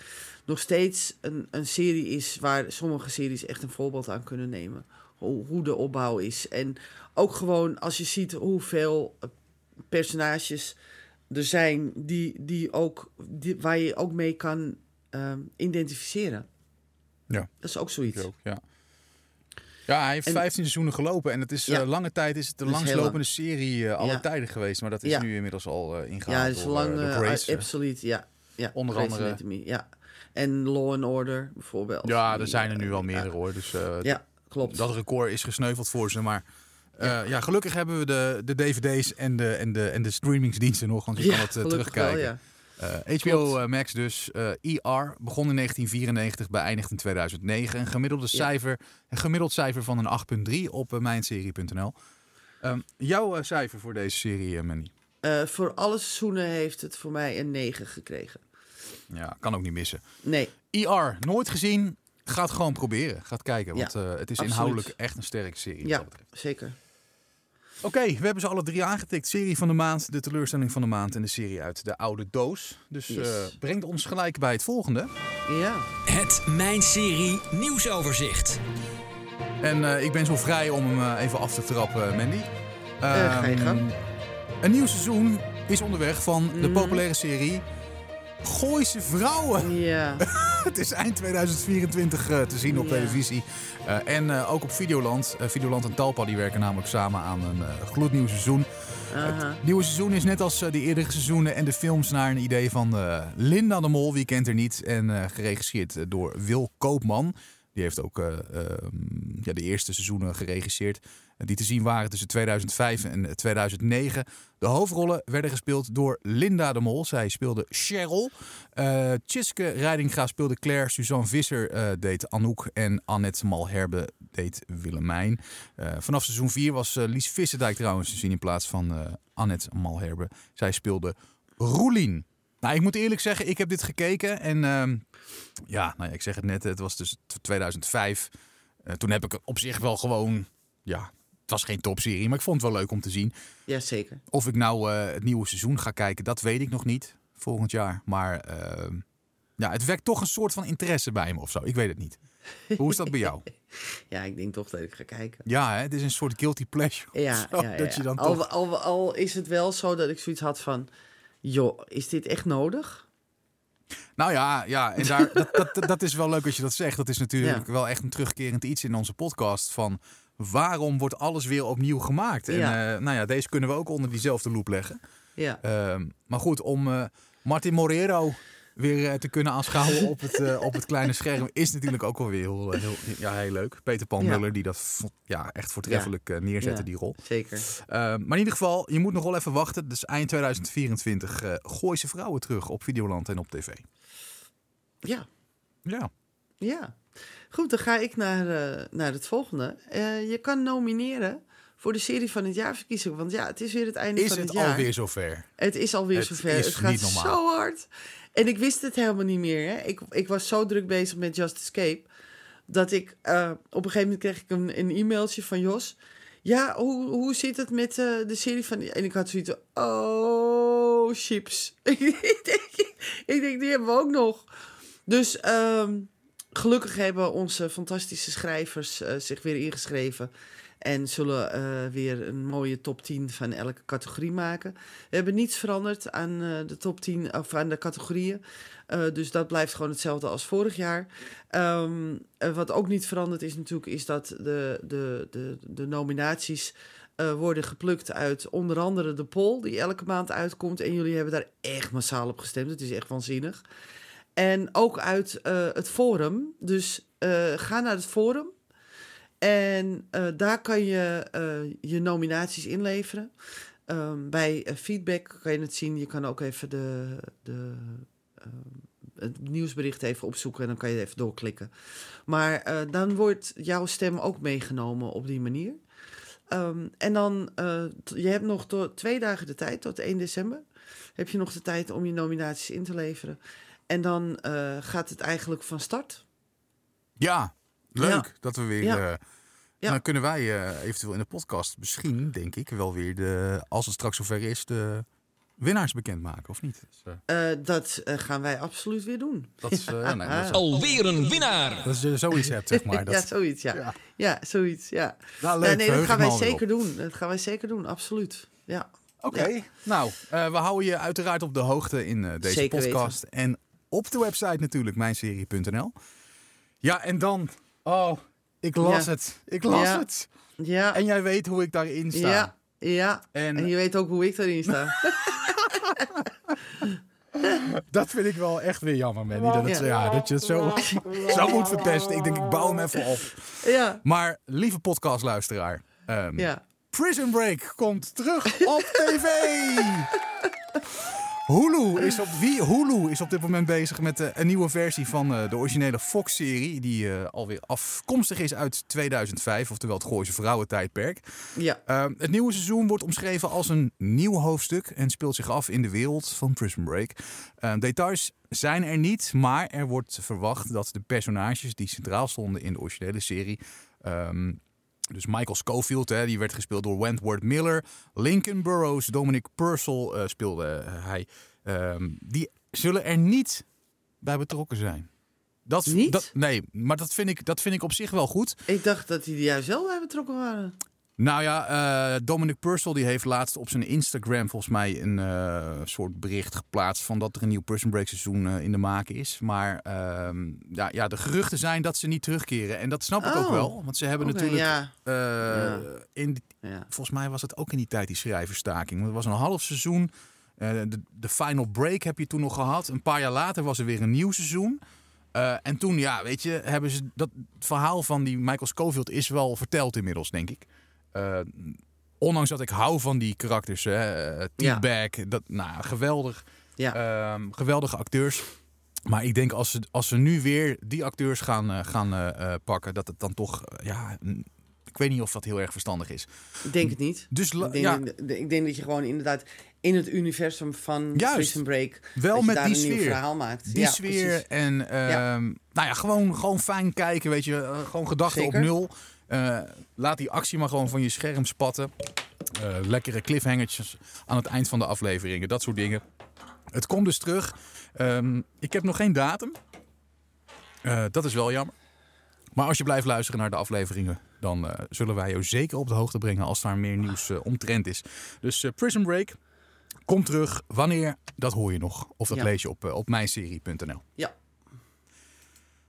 nog steeds een, een serie is waar sommige series echt een voorbeeld aan kunnen nemen. Hoe, hoe de opbouw is. En ook gewoon als je ziet hoeveel eh, personages er zijn die, die ook, die, waar je ook mee kan ehm, identificeren. Ja. Dat is ook zoiets. ook, ja. Ja, hij heeft En- 15 seizoenen gelopen en het is Ja. eh, lange tijd is het de langslopende serie eh, alle Ja. tijden geweest, maar dat is Ja. nu inmiddels al eh ingehaald Ja, het is door, lang Grace. absoluut, ja. ja. Onder andere- Anatomy, ja. En Law and Order bijvoorbeeld. Ja, er zijn er nu wel meerdere hoor. Dus Ja, klopt. dat record is gesneuveld voor ze. Maar eh, ja. gelukkig hebben we de, de dvd's en de, en, de, en de streamingsdiensten nog, want je kan het eh, terugkijken. wel, ja. HBO eh, Max dus. ER begon in 1994, beëindigd in 2009. Een gemiddelde Ja. cijfer, een gemiddeld cijfer van een 8.3 op mijnserie.nl. Ehm, jouw cijfer voor deze serie, Manny? Voor alle seizoenen heeft het voor mij een 9 gekregen. Ja, kan ook niet missen. Nee, ER, nooit gezien. Gaat gewoon proberen. Gaat kijken. Ja, Want eh, het is absoluut. inhoudelijk echt een sterke serie. Ja. dat betreft. zeker. Oké, we hebben ze alle drie aangetikt. Serie van de maand, de teleurstelling van de maand en de serie uit de oude doos. Dus Yes. eh, brengt ons gelijk bij het volgende. Ja. Het Mijn Serie nieuwsoverzicht. En eh, ik ben zo vrij om hem eh, even af te trappen, Mandy. Ga je Ehm, gang. Een nieuw seizoen is onderweg van de Mhm. populaire serie Gooise Vrouwen. Ja. Het is eind 2024 eh, te zien op Ja. televisie. Eh, en eh, ook op Videoland. Videoland en Talpa die werken namelijk samen aan een gloednieuw seizoen. Aha. Het nieuwe seizoen is net als de eerdere seizoenen en de films naar een idee van Linda de Mol, wie kent er niet. En geregisseerd door Wil Koopman. Die heeft ook eh, ehm, ja, de eerste seizoenen geregisseerd. Eh, die te zien waren tussen 2005 en eh, 2009. De hoofdrollen werden gespeeld door Linda de Mol. Zij speelde Cheryl. Eh Tjitske Reidinga speelde Claire. Suzanne Visser eh, deed Anouk. En Annette Malherbe deed Willemijn. Eh, vanaf seizoen 4 was eh, Lies Visserdijk trouwens te zien in plaats van eh, Annette Malherbe. Zij speelde Roelien. Nou, ik moet eerlijk zeggen, ik heb dit gekeken en ehm, ja, nou ja, ik zeg het net, het was dus t- 2005. Eh, toen heb ik op zich wel gewoon, ja, het was geen topserie, maar ik vond het wel leuk om te zien. ja, zeker. Of ik nou eh, het nieuwe seizoen ga kijken, dat weet ik nog niet volgend jaar. Maar ehm, ja, het wekt toch een soort van interesse bij me of zo. Ik weet het niet. Hoe is dat bij jou? Ja, ik denk toch dat ik ga kijken. Ja, hè, het is een soort guilty pleasure. Ja, Zo, ja, ja. dat je dan al, toch... al, al is het wel zo dat ik zoiets had van... joh, is dit echt nodig? Nou ja, ja en daar, dat, dat, dat is wel leuk als je dat zegt. Dat is natuurlijk Ja. wel echt een terugkerend iets in onze podcast. Van waarom wordt alles weer opnieuw gemaakt? En Ja. eh, nou ja, deze kunnen we ook onder diezelfde loep leggen. Ja, Ehm, maar goed, om eh, Martin Morero weer eh, te kunnen aanschouwen op het, op het kleine scherm is natuurlijk ook wel weer heel, heel, ja, heel leuk. Peter Pan Ja. Die dat ja, echt voortreffelijk neerzette, Ja. die rol. zeker. Ehm, maar in ieder geval, je moet nog wel even wachten. Dus eind 2024 eh gooi ze vrouwen terug op Videoland en op tv. Ja, Ja. ja. Goed, dan ga ik naar, eh, naar het volgende. Eh, je kan nomineren voor de serie van het jaarverkiezing. Want ja, het is weer het einde Is van het het jaar. alweer zover? Het is alweer Het zover. is Het gaat zo hard. En ik wist het helemaal niet meer. Hè. Ik, ik was zo druk bezig met Just Escape. Dat ik eh, op een gegeven moment kreeg ik een, een e-mailtje van Jos. Ja, hoe, hoe zit het met de serie van... En ik had zoiets van, oh, chips. ik, denk, ik denk, die hebben we ook nog. Dus ehm, gelukkig hebben onze fantastische schrijvers eh, zich weer ingeschreven. En zullen eh, weer een mooie top 10 van elke categorie maken. We hebben niets veranderd aan eh, de top 10 of aan de categorieën. Dus dat blijft gewoon hetzelfde als vorig jaar. Ehm, eh, wat ook niet veranderd is natuurlijk, is dat de, de, de, de nominaties worden geplukt uit onder andere de poll, die elke maand uitkomt. En jullie hebben daar echt massaal op gestemd. Het is echt waanzinnig. En ook uit eh, het forum. Dus eh, ga naar het forum. En eh, daar kan je je nominaties inleveren. Ehm, bij feedback kan je het zien. Je kan ook even de, de, het nieuwsbericht even opzoeken en dan kan je even doorklikken. Maar dan wordt jouw stem ook meegenomen op die manier. Ehm, en dan, je hebt nog twee dagen de tijd, tot 1 december. Heb je nog de tijd om je nominaties in te leveren. En dan eh, gaat het eigenlijk van start. Ja, leuk Ja. dat we weer. Ja. eh, Ja. Dan kunnen wij eh, eventueel in de podcast misschien, denk ik, wel weer de, als het straks zover is, de winnaars bekendmaken, of niet? Dus, eh, Eh, dat gaan wij absoluut weer doen. dat is, eh, nee, dat is, Alweer een winnaar. dat je zoiets hebt, zeg maar. Dat, ja, zoiets, ja. Ja. Ja, zoiets, ja. Nou, leuk, nee, dat gaan wij zeker doen. Dat gaan wij zeker doen, absoluut. Ja. Oké, nou, eh, we houden je uiteraard op de hoogte in eh, deze Zeker weten. podcast. En op de website natuurlijk, mijnserie.nl. Ja, en dan, oh, ik las Ja. het. Ik las Ja. het. Ja, En jij weet hoe ik daarin sta. ja, ja. En, En je weet ook hoe ik erin sta. dat vind ik wel echt weer jammer, Manny. Dat, het, Ja. ja. dat je het zo, zo moet verpesten. Ik denk, ik bouw hem even op. ja, Maar, lieve podcastluisteraar. ehm, ja. Prison Break komt terug op tv. Hulu is op, wie, Hulu is op dit moment bezig met eh, een nieuwe versie van eh, de originele Fox-serie. Die eh, alweer afkomstig is uit 2005, oftewel het Gooise Vrouwentijdperk. Ja. Uh, het nieuwe seizoen wordt omschreven als een nieuw hoofdstuk en speelt zich af in de wereld van Prison Break. Uh, details zijn er niet, maar er wordt verwacht dat de personages die centraal stonden in de originele serie. Um, dus Michael Schofield, hè, die werd gespeeld door Wentworth Miller. Lincoln Burrows, Dominic Purcell uh, speelde hij. Um, die zullen er niet bij betrokken zijn. Dat, niet? Dat, nee, maar dat vind, ik, dat vind ik op zich wel goed. Ik dacht dat die er juist wel bij betrokken waren. Nou ja, uh, Dominic Purcell die heeft laatst op zijn Instagram volgens mij een uh, soort bericht geplaatst van dat er een nieuw Prison Break seizoen uh, in de maak is. Maar uh, ja, ja, de geruchten zijn dat ze niet terugkeren. En dat snap ik oh. ook wel. Want ze hebben okay, natuurlijk ja. ja. in volgens mij was het ook in die tijd die schrijverstaking. Het was een half seizoen. Eh, de, de final break heb je toen nog gehad. Een paar jaar later was er weer een nieuw seizoen. En toen, ja, weet je, hebben ze dat verhaal van die Michael Scofield is wel verteld inmiddels, denk ik. Uh, ondanks dat ik hou van die karakters, hè, T-Bag, ja. dat, nou, geweldig, ja. uh, geweldige acteurs. Maar ik denk als ze, als ze nu weer die acteurs gaan, uh, gaan uh, pakken, dat het dan toch, ja, ik weet niet of dat heel erg verstandig is. Ik denk het niet. Dus ik, denk, ja. ik denk dat je gewoon inderdaad in het universum van Juist. Prison Break wel met die een sfeer. nieuw verhaal maakt. Die ja, sfeer precies. en Ja. nou ja, gewoon, gewoon fijn kijken, weet je, gewoon gedachten op nul. Uh, laat die actie maar gewoon van je scherm spatten. Uh, lekkere cliffhangertjes aan het eind van de afleveringen, dat soort dingen. Het komt dus terug. Um, ik heb nog geen datum. Uh, dat is wel jammer. Maar als je blijft luisteren naar de afleveringen, dan zullen wij jou zeker op de hoogte brengen als daar meer nieuws omtrent is. Dus Prison Break komt terug. Wanneer? Dat hoor je nog. Of dat Ja. lees je op, op mijnserie.nl. Ja.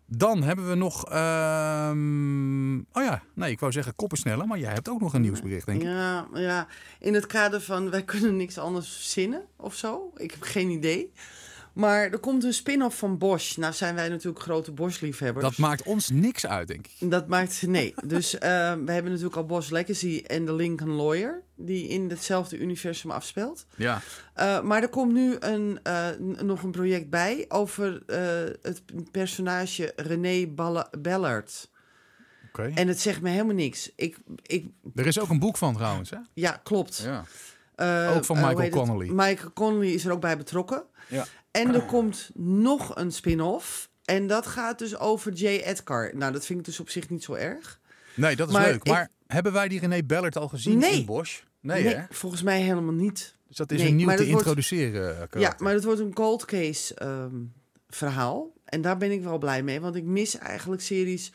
Dan hebben we nog. ehm, oh ja, nee, ik wou zeggen koppen sneller, maar jij hebt ook nog een nieuwsbericht, denk ik. Ja, ja, in het kader van wij kunnen niks anders verzinnen of zo. Ik heb geen idee. Maar er komt een spin-off van Bosch. Nou zijn wij natuurlijk grote Bosch-liefhebbers. Dat maakt ons niks uit, denk ik. Dat maakt nee. Dus uh, we hebben natuurlijk al Bosch Legacy en The Lincoln Lawyer, die in hetzelfde universum afspeelt. Ja. Uh, maar er komt nu een, uh, nog een project bij over het personage René Ball Ballard. Okay. En het zegt me helemaal niks. Ik, ik, er is ook een boek van trouwens, hè? Ja, klopt. Ja. Ook van Michael Connolly. Michael Connolly is er ook bij betrokken. Ja. En er komt nog een spin-off. En dat gaat dus over J. Edgar. Nou, dat vind ik dus op zich niet zo erg. Nee, dat is Maar leuk. ik- Maar hebben wij die René Bellert al gezien Nee. in Bosch? Nee, hè? volgens mij helemaal niet. Dus dat is Nee, een nieuw te wordt- introduceren eh. Ja, maar het wordt een cold case ehm, verhaal. En daar ben ik wel blij mee. Want ik mis eigenlijk series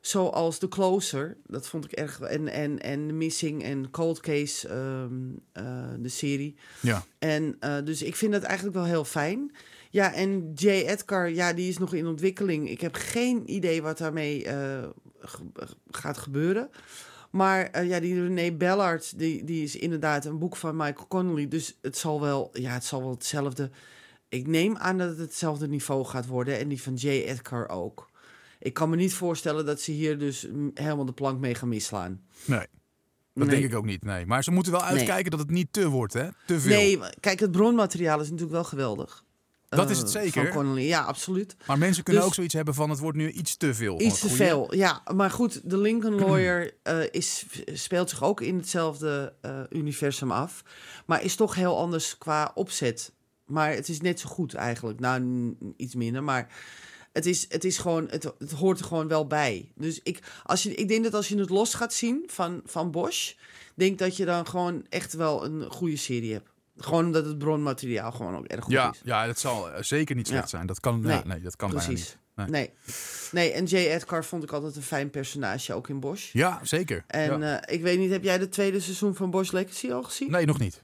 zoals The Closer. Dat vond ik erg. En, en, en The Missing en Cold Case, ehm, eh, de serie. Ja. En uh, dus ik vind dat eigenlijk wel heel fijn. Ja, en J. Edgar, ja, die is nog in ontwikkeling. Ik heb geen idee wat daarmee uh, ge gaat gebeuren. Maar ja, die René Ballard, die, die is inderdaad een boek van Michael Connolly. Dus het zal wel, ja, het zal wel hetzelfde. Ik neem aan dat het hetzelfde niveau gaat worden. En die van J. Edgar ook. Ik kan me niet voorstellen dat ze hier dus mm, helemaal de plank mee gaan misslaan. Nee. Dat Nee. denk ik ook niet. Nee. Maar ze moeten wel Nee. uitkijken dat het niet te wordt, hè? Te veel. Nee, kijk, het bronmateriaal is natuurlijk wel geweldig. Dat is Eh, het zeker. Van ja, absoluut. Maar mensen kunnen Dus- ook zoiets hebben van het wordt nu iets te veel. Iets te veel, ja. Maar goed, de Lincoln Lawyer eh, is, speelt zich ook in hetzelfde eh, universum af. Maar is toch heel anders qua opzet. Maar het is net zo goed eigenlijk. Nou, iets minder, maar... Het is, het is gewoon, het, het hoort er gewoon wel bij. Dus ik, als je, ik denk dat als je het los gaat zien van, van Bosch, denk dat je dan gewoon echt wel een goede serie hebt. Gewoon omdat het bronmateriaal gewoon ook erg goed Ja, is. ja, dat zal eh, zeker niet slecht Ja. zijn. Dat kan, Nee, ja, nee, dat kan bijna Precies. niet. Nee. Nee. en J. Edgar vond ik altijd een fijn personage, ook in Bosch. Ja, zeker. En Ja. eh, ik weet niet, heb jij het tweede seizoen van Bosch Legacy al gezien? nee, nog niet.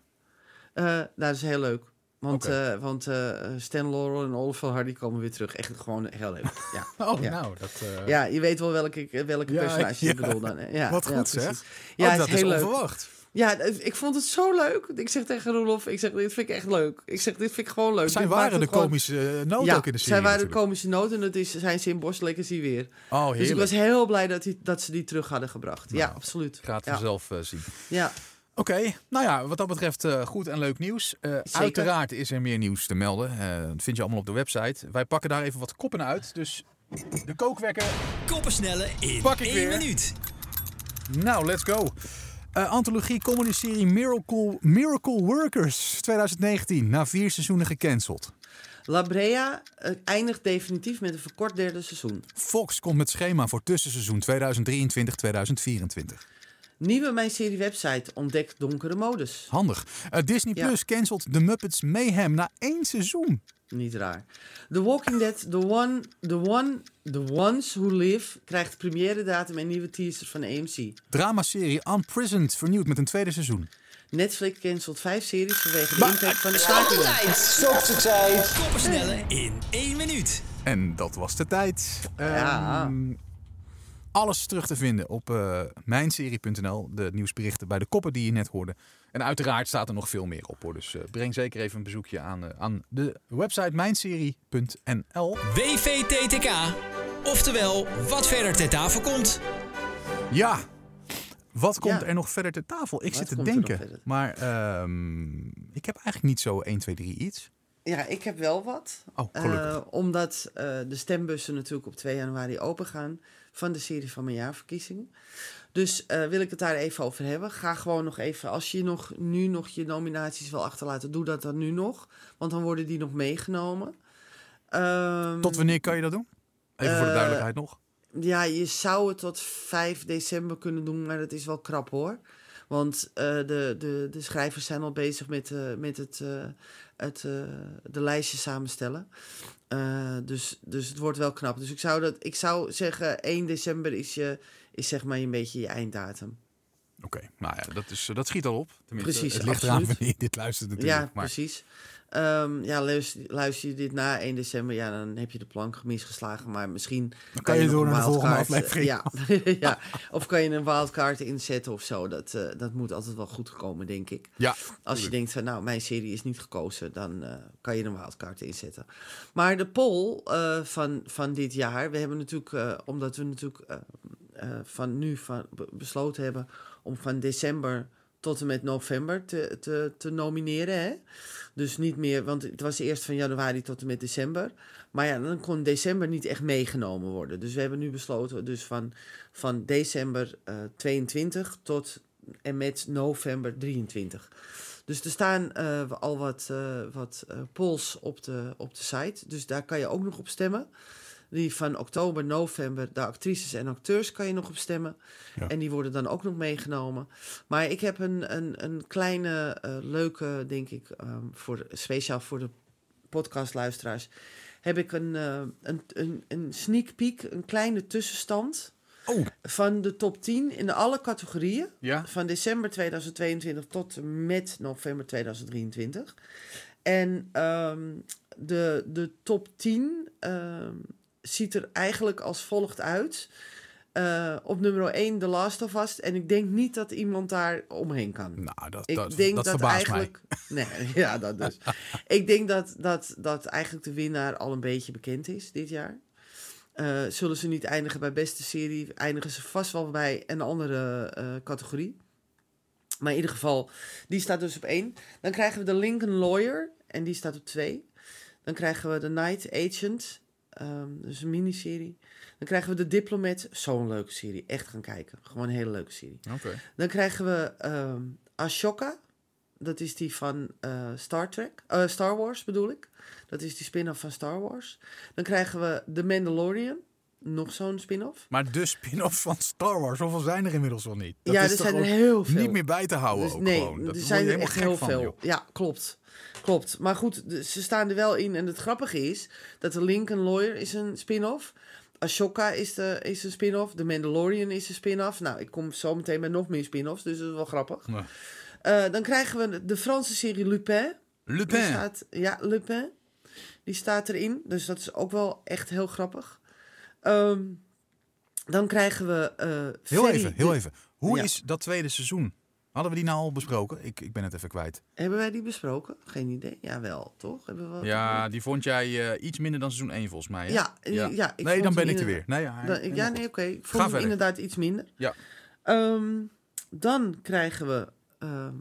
Eh, nou, dat is heel leuk. Want, Oké. eh, want eh, Stan Laurel en Oliver Hardy komen weer terug. Echt gewoon heel leuk. Ja, Oh, Ja. nou, dat... eh, ja je weet wel welke, welke Ja, personages ja. ik bedoel dan. Ja, Wat goed, zeg. precies. Ja, oh, het dat is is heel leuk. onverwacht. Ja, ik vond het zo leuk. Ik zeg tegen Roelof, ik zeg, dit vind ik echt leuk. Ik zeg, dit vind ik gewoon leuk. Zij Dit waren de gewoon- komische noot ja, ook in de serie zij waren de natuurlijk. komische noot en dat is, zijn ze in Bosch Legacy weer. Oh, Dus ik was heel blij dat, die, dat ze die terug hadden gebracht. ja, Nou, absoluut. Ik ga het ja. vanzelf zien. Ja. Oké, nou ja, wat dat betreft eh, goed en leuk nieuws. Eh, uiteraard is er meer nieuws te melden. Eh, dat vind je allemaal op de website. Wij pakken daar even wat koppen uit. Dus de kookwekker. Koppensnellen in Pak ik 1 weer. minuut. Nou, let's go. Eh antologie comedy-serie Miracle, Miracle Workers 2019. Na vier seizoenen gecanceld. La Brea eindigt definitief met een verkort derde seizoen. Fox komt met schema voor tussenseizoen 2023-2024. Nieuwe Mijn Serie website ontdekt donkere modus. Handig. Eh, Disney Ja. Plus cancelt The Muppets Mayhem na één seizoen. Niet raar. The Walking Dead, The One, The One, The Ones Who Live krijgt première datum en nieuwe teaser van AMC. Dramaserie Unprisoned vernieuwd met een tweede seizoen. Netflix cancelt vijf series vanwege de impact van de stakingen. Koppensnellen in 1 minuut. En dat was de tijd. Ja. Ehm, alles terug te vinden op eh, mijnserie.nl. De nieuwsberichten bij de koppen die je net hoorde. En uiteraard staat er nog veel meer op hoor. Dus eh, breng zeker even een bezoekje aan, eh, aan de website mijnserie.nl. WVTTK. Oftewel, wat verder ter tafel komt. Ja, wat komt Ja. er nog verder ter tafel? Ik Wat zit te denken. Maar ehm, ik heb eigenlijk niet zo 1, 2, 3 iets. Ja, ik heb wel wat. Oh, gelukkig. Eh, omdat eh, de stembussen natuurlijk op 2 januari open gaan van de serie van mijn jaarverkiezingen. Dus eh, wil ik het daar even over hebben. Ga gewoon nog even, als je nog, nu nog je nominaties wil achterlaten, doe dat dan nu nog. Want dan worden die nog meegenomen. Ehm, Tot wanneer kan je dat doen? Even voor de eh, duidelijkheid nog. Ja, je zou het tot 5 december kunnen doen, maar dat is wel krap hoor. Want eh, de, de, de schrijvers zijn al bezig met, eh, met het, eh, het, de lijstjes samenstellen. Dus, dus het wordt wel knap. Dus ik zou, dat, ik zou zeggen, 1 december is, je, is zeg maar een beetje je einddatum. Oké, nou ja, dat, is, dat schiet al op. Tenminste, Precies, het ligt eraan absoluut. wanneer je dit luistert natuurlijk. Ja, maar precies. Ehm, ja, luister, luister je dit na 1 december, ja, dan heb je de plank misgeslagen. Maar misschien Dan kan je door een wildcard, aflevering. Ja, ja. Of kan je een wildcard inzetten of zo. Dat, eh, dat moet altijd wel goed komen, denk ik. ja, Als je denkt van, nou, mijn serie is niet gekozen, dan eh, kan je een wildcard inzetten. Maar de poll eh, van, van dit jaar, we hebben natuurlijk, eh, omdat we natuurlijk eh, eh, van nu van, be- besloten hebben om van december tot en met november te, te, te nomineren. Hè? Dus niet meer, want het was eerst van januari tot en met december. Maar ja, dan kon december niet echt meegenomen worden. Dus we hebben nu besloten dus van, van december eh 22 tot en met november 23. Dus er staan eh, al wat, eh, wat eh, polls op de, op de site. Dus daar kan je ook nog op stemmen. Die van oktober, november, de actrices en acteurs kan je nog op stemmen. Ja. En die worden dan ook nog meegenomen. Maar ik heb een, een, een kleine, eh, leuke, denk ik, ehm, voor, speciaal voor de podcastluisteraars... heb ik een, eh, een, een, een sneak peek, een kleine tussenstand... Oh. van de top 10 in alle categorieën Ja, van december 2022 tot met november 2023. En ehm, de, de top 10 ehm, ziet er eigenlijk als volgt uit. Eh, op nummer 1 The Last of Us. En ik denk niet dat iemand daar omheen kan. nou, dat, Ik dat, denk dat, dat, eigenlijk. Nee, ja, dat dus. ik denk dat, dat, dat eigenlijk de winnaar al een beetje bekend is dit jaar. Eh, zullen ze niet eindigen bij beste serie, eindigen ze vast wel bij een andere eh, categorie. Maar in ieder geval, die staat dus op één. Dan krijgen we de Lincoln Lawyer en die staat op twee. Dan krijgen we de Night Agent, ehm, dus een miniserie. Dan krijgen we de Diplomat, zo'n leuke serie. Echt gaan kijken, gewoon een hele leuke serie. Dan krijgen we ehm, Ashoka. Dat is die van eh, Star Trek. eh, Star Wars bedoel ik. Dat is die spin-off van Star Wars. Dan krijgen we The Mandalorian. Nog zo'n spin-off. Maar de spin-off van Star Wars, hoeveel zijn er inmiddels wel niet? Dat ja, is er zijn er heel veel. Niet meer bij te houden Dus ook nee, gewoon. Dat er zijn er echt heel van, veel. joh. Ja, klopt. Klopt. Maar goed, ze staan er wel in. En het grappige is dat de Lincoln Lawyer is een spin-off. Ashoka is, de, is een spin-off. The Mandalorian is een spin-off. Nou, ik kom zo meteen met nog meer spin-offs, dus dat is wel grappig. Eh, dan krijgen we de Franse serie Lupin. Lupin. staat, ja, Lupin. Die staat erin. Dus dat is ook wel echt heel grappig. Ehm, dan krijgen we... eh, Heel Ferry even, heel de- even. Hoe Ja. is dat tweede seizoen? Hadden we die nou al besproken? Ik, ik ben het even kwijt. Hebben wij die besproken? Geen idee. Jawel, toch? Hebben we Ja, die vond jij eh, iets minder dan seizoen 1 volgens mij. hè? Ja, ja. ja ik nee, dan ben ik er weer. Nee, ja, Dan- ja, nee, oké. Ik Ga vond hem verder. inderdaad iets minder. Ja. Ehm, dan krijgen we ehm,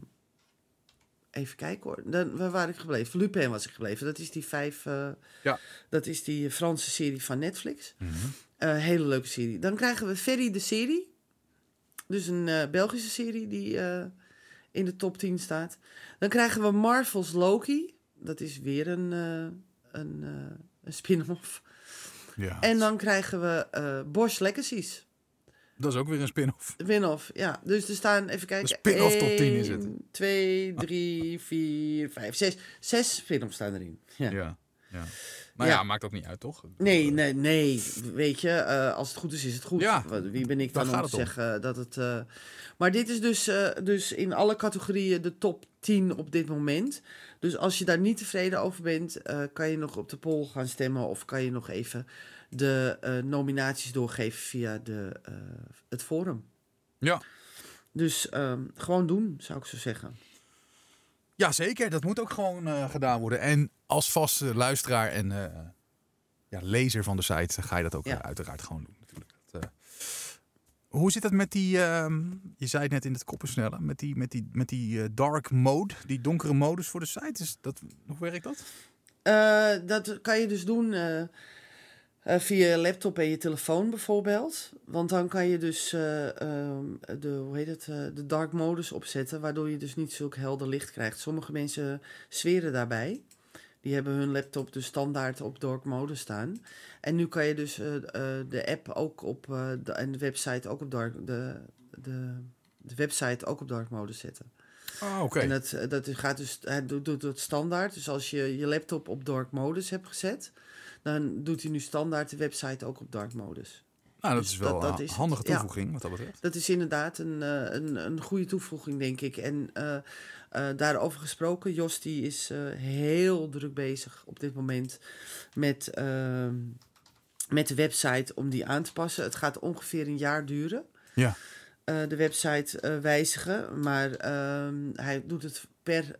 even kijken hoor. Dan, waar waren ik gebleven? Lupin was ik gebleven. Dat is die vijf. eh, Ja. Dat is die Franse serie van Netflix. Mhm. Eh, hele leuke serie. Dan krijgen we Ferry de serie. Dus een eh, Belgische serie die in de top 10 staat. Dan krijgen we Marvel's Loki. Dat is weer een, een, een spin-off. Ja. En dan krijgen we Bosch Legacies. Dat is ook weer een spin-off. Win-off, ja. Dus er staan, even kijken. spin-off top 10 is het. 1, 2, 3, 4, 5, 6. Zes spin-offs staan erin. Ja. Ja. ja. Maar ja. Ja. maakt ook niet uit, toch? Nee, nee, nee. Weet je, eh, als het goed is, is het goed. Ja, Wie ben ik dan om te zeggen dat het... eh, Maar dit is dus, eh, dus in alle categorieën de top 10 op dit moment. Dus als je daar niet tevreden over bent, kan je nog op de poll gaan stemmen... of kan je nog even de eh, nominaties doorgeven via de, eh, het forum. Ja. Dus ehm, gewoon doen, zou ik zo zeggen. Ja, zeker. Dat moet ook gewoon eh, gedaan worden. En als vaste luisteraar en ja, lezer van de site ga je dat ook Ja. uiteraard gewoon doen. Natuurlijk. Dat, hoe zit het met die, ehm, je zei het net in het koppensnellen, met die, met die, met die dark mode, die donkere modus voor de site? Is dat, hoe werkt dat? Dat kan je dus doen eh, via je laptop en je telefoon bijvoorbeeld. Want dan kan je dus eh, ehm, de, hoe heet het, eh, de dark modus opzetten, waardoor je dus niet zulk helder licht krijgt. Sommige mensen zweren daarbij. Die hebben hun laptop dus standaard op dark mode staan. En nu kan je dus de app ook op de, en de website ook op dark de, de, de website ook op dark mode zetten. Oh, oké. En dat, dat gaat dus, hij doet, doet het standaard. Dus als je je laptop op dark modus hebt gezet, dan doet hij nu standaard de website ook op dark modus. Nou, dat dus is wel dat- dat een is het. handige Ja. toevoeging wat dat betreft. Dat is inderdaad een, eh, een, een goede toevoeging, denk ik. En eh, eh, daarover gesproken, Jos die is heel druk bezig op dit moment met, ehm, met de website om die aan te passen. Het gaat ongeveer een jaar duren. Ja. de website wijzigen. Maar ehm, hij doet het per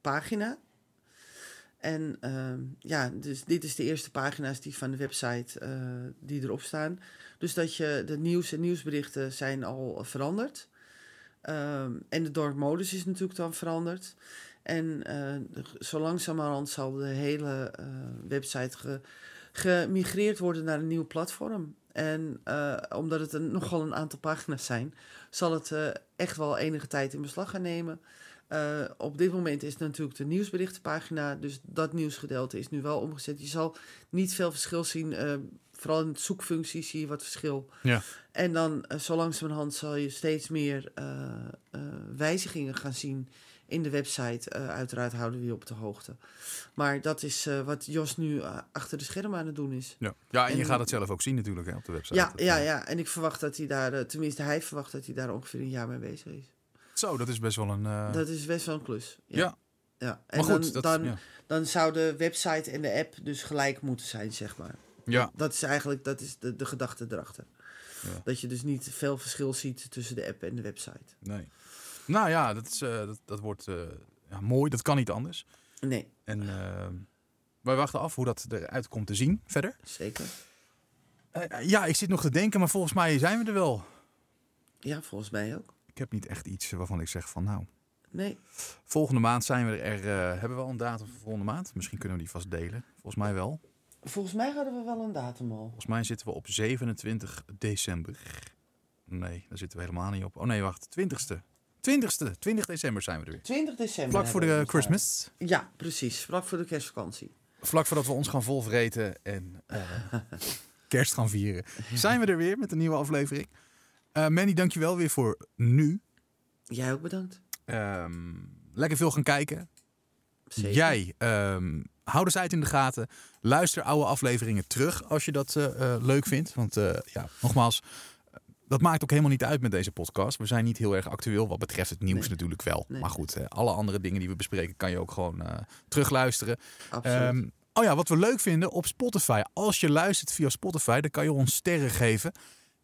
pagina. En ehm, ja, dus dit is de eerste pagina's die van de website eh, die erop staan. Dus dat je de nieuws en nieuwsberichten zijn al veranderd. Ehm, en de dark modus is natuurlijk dan veranderd. En de- zo langzamerhand zal de hele eh, website ge- gemigreerd worden naar een nieuw platform. En omdat het nogal een aantal pagina's zijn, zal het echt wel enige tijd in beslag gaan nemen. Eh, op dit moment is natuurlijk de nieuwsberichtenpagina, dus dat nieuwsgedeelte is nu wel omgezet. Je zal niet veel verschil zien, eh, vooral in de zoekfunctie zie je wat verschil. Ja. En dan eh, zo langzamerhand zal je steeds meer wijzigingen gaan zien in de website. Uiteraard houden we je op de hoogte. Maar dat is wat Jos nu achter de schermen aan het doen is. Ja, ja en je En- gaat het zelf ook zien natuurlijk hè, op de website. Ja, ja, ja, en ik verwacht dat hij daar, tenminste hij verwacht dat hij daar ongeveer een jaar mee bezig is. Zo, dat is best wel een... eh, Dat is best wel een klus. Ja. ja. ja. En maar goed. dan, dat, dan, ja. dan zou de website en de app dus gelijk moeten zijn, zeg maar. ja. Dat is eigenlijk dat is de, de gedachte erachter. Ja. Dat je dus niet veel verschil ziet tussen de app en de website. Nee. Nou ja, dat, is, eh, dat, dat wordt eh, ja, mooi. Dat kan niet anders. Nee, En wij wachten af hoe dat eruit komt te zien verder. zeker. Ja, ik zit nog te denken, maar volgens mij zijn we er wel. Ja, volgens mij ook. Ik heb niet echt iets waarvan ik zeg van nou... Nee, Volgende maand zijn we er. eh, hebben we al een datum voor volgende maand? Misschien kunnen we die vast delen. Volgens mij wel. volgens mij hadden we wel een datum al. Volgens mij zitten we op 27 december. Nee, daar zitten we helemaal niet op. Oh nee, wacht. 20ste. 20ste. 20 december zijn we er weer. 20 december. Vlak voor de Christmas. Ja, precies. Vlak voor de kerstvakantie. Vlak voordat we ons gaan volvreten en eh, kerst gaan vieren. Zijn we er weer met een nieuwe aflevering. Eh Manny, dankjewel weer voor nu. Jij ook bedankt. Ehm, lekker veel gaan kijken. Zeker. Jij, ehm, hou de site in de gaten. Luister oude afleveringen terug als je dat eh, eh, leuk vindt. Want ja, nogmaals, dat maakt ook helemaal niet uit met deze podcast. We zijn niet heel erg actueel wat betreft het nieuws Nee. natuurlijk wel. Nee. Maar goed, alle andere dingen die we bespreken kan je ook gewoon terugluisteren. Absoluut. Ehm, oh ja, wat we leuk vinden op Spotify. Als je luistert via Spotify, dan kan je ons sterren geven.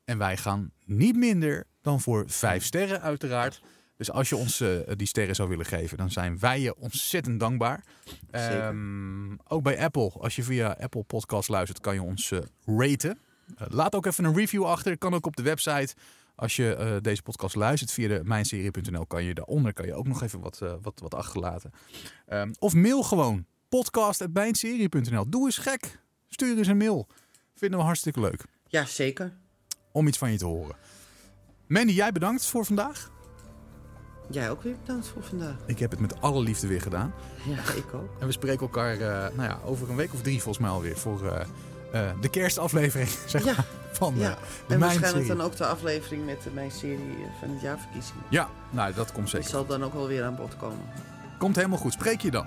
En wij gaan niet minder dan voor vijf sterren uiteraard. Dus als je ons eh, die sterren zou willen geven, dan zijn wij je ontzettend dankbaar. Ehm, ook bij Apple, als je via Apple Podcast luistert, kan je ons eh, raten. Eh, laat ook even een review achter. Kan ook op de website. Als je deze podcast luistert via de mijnserie.nl, kan je daaronder kan je ook nog even wat, wat, wat achterlaten. Ehm, of mail gewoon podcast.mijnserie.nl. Doe eens gek. Stuur eens een mail. Vinden we hartstikke leuk Ja, zeker. Om iets van je te horen. Mandy, jij bedankt voor vandaag. Jij ook weer bedankt voor vandaag. Ik heb het met alle liefde weer gedaan. Ja, ik ook. En we spreken elkaar eh, nou ja, over een week of drie volgens mij alweer voor eh, eh, de kerstaflevering zeg Ja, maar, van ja. de En waarschijnlijk dan ook de aflevering met de mijn serie van het jaarverkiezing. Ja, nou dat komt Die zeker. zal dan ook wel weer aan bod komen. Komt helemaal goed. Spreek je dan.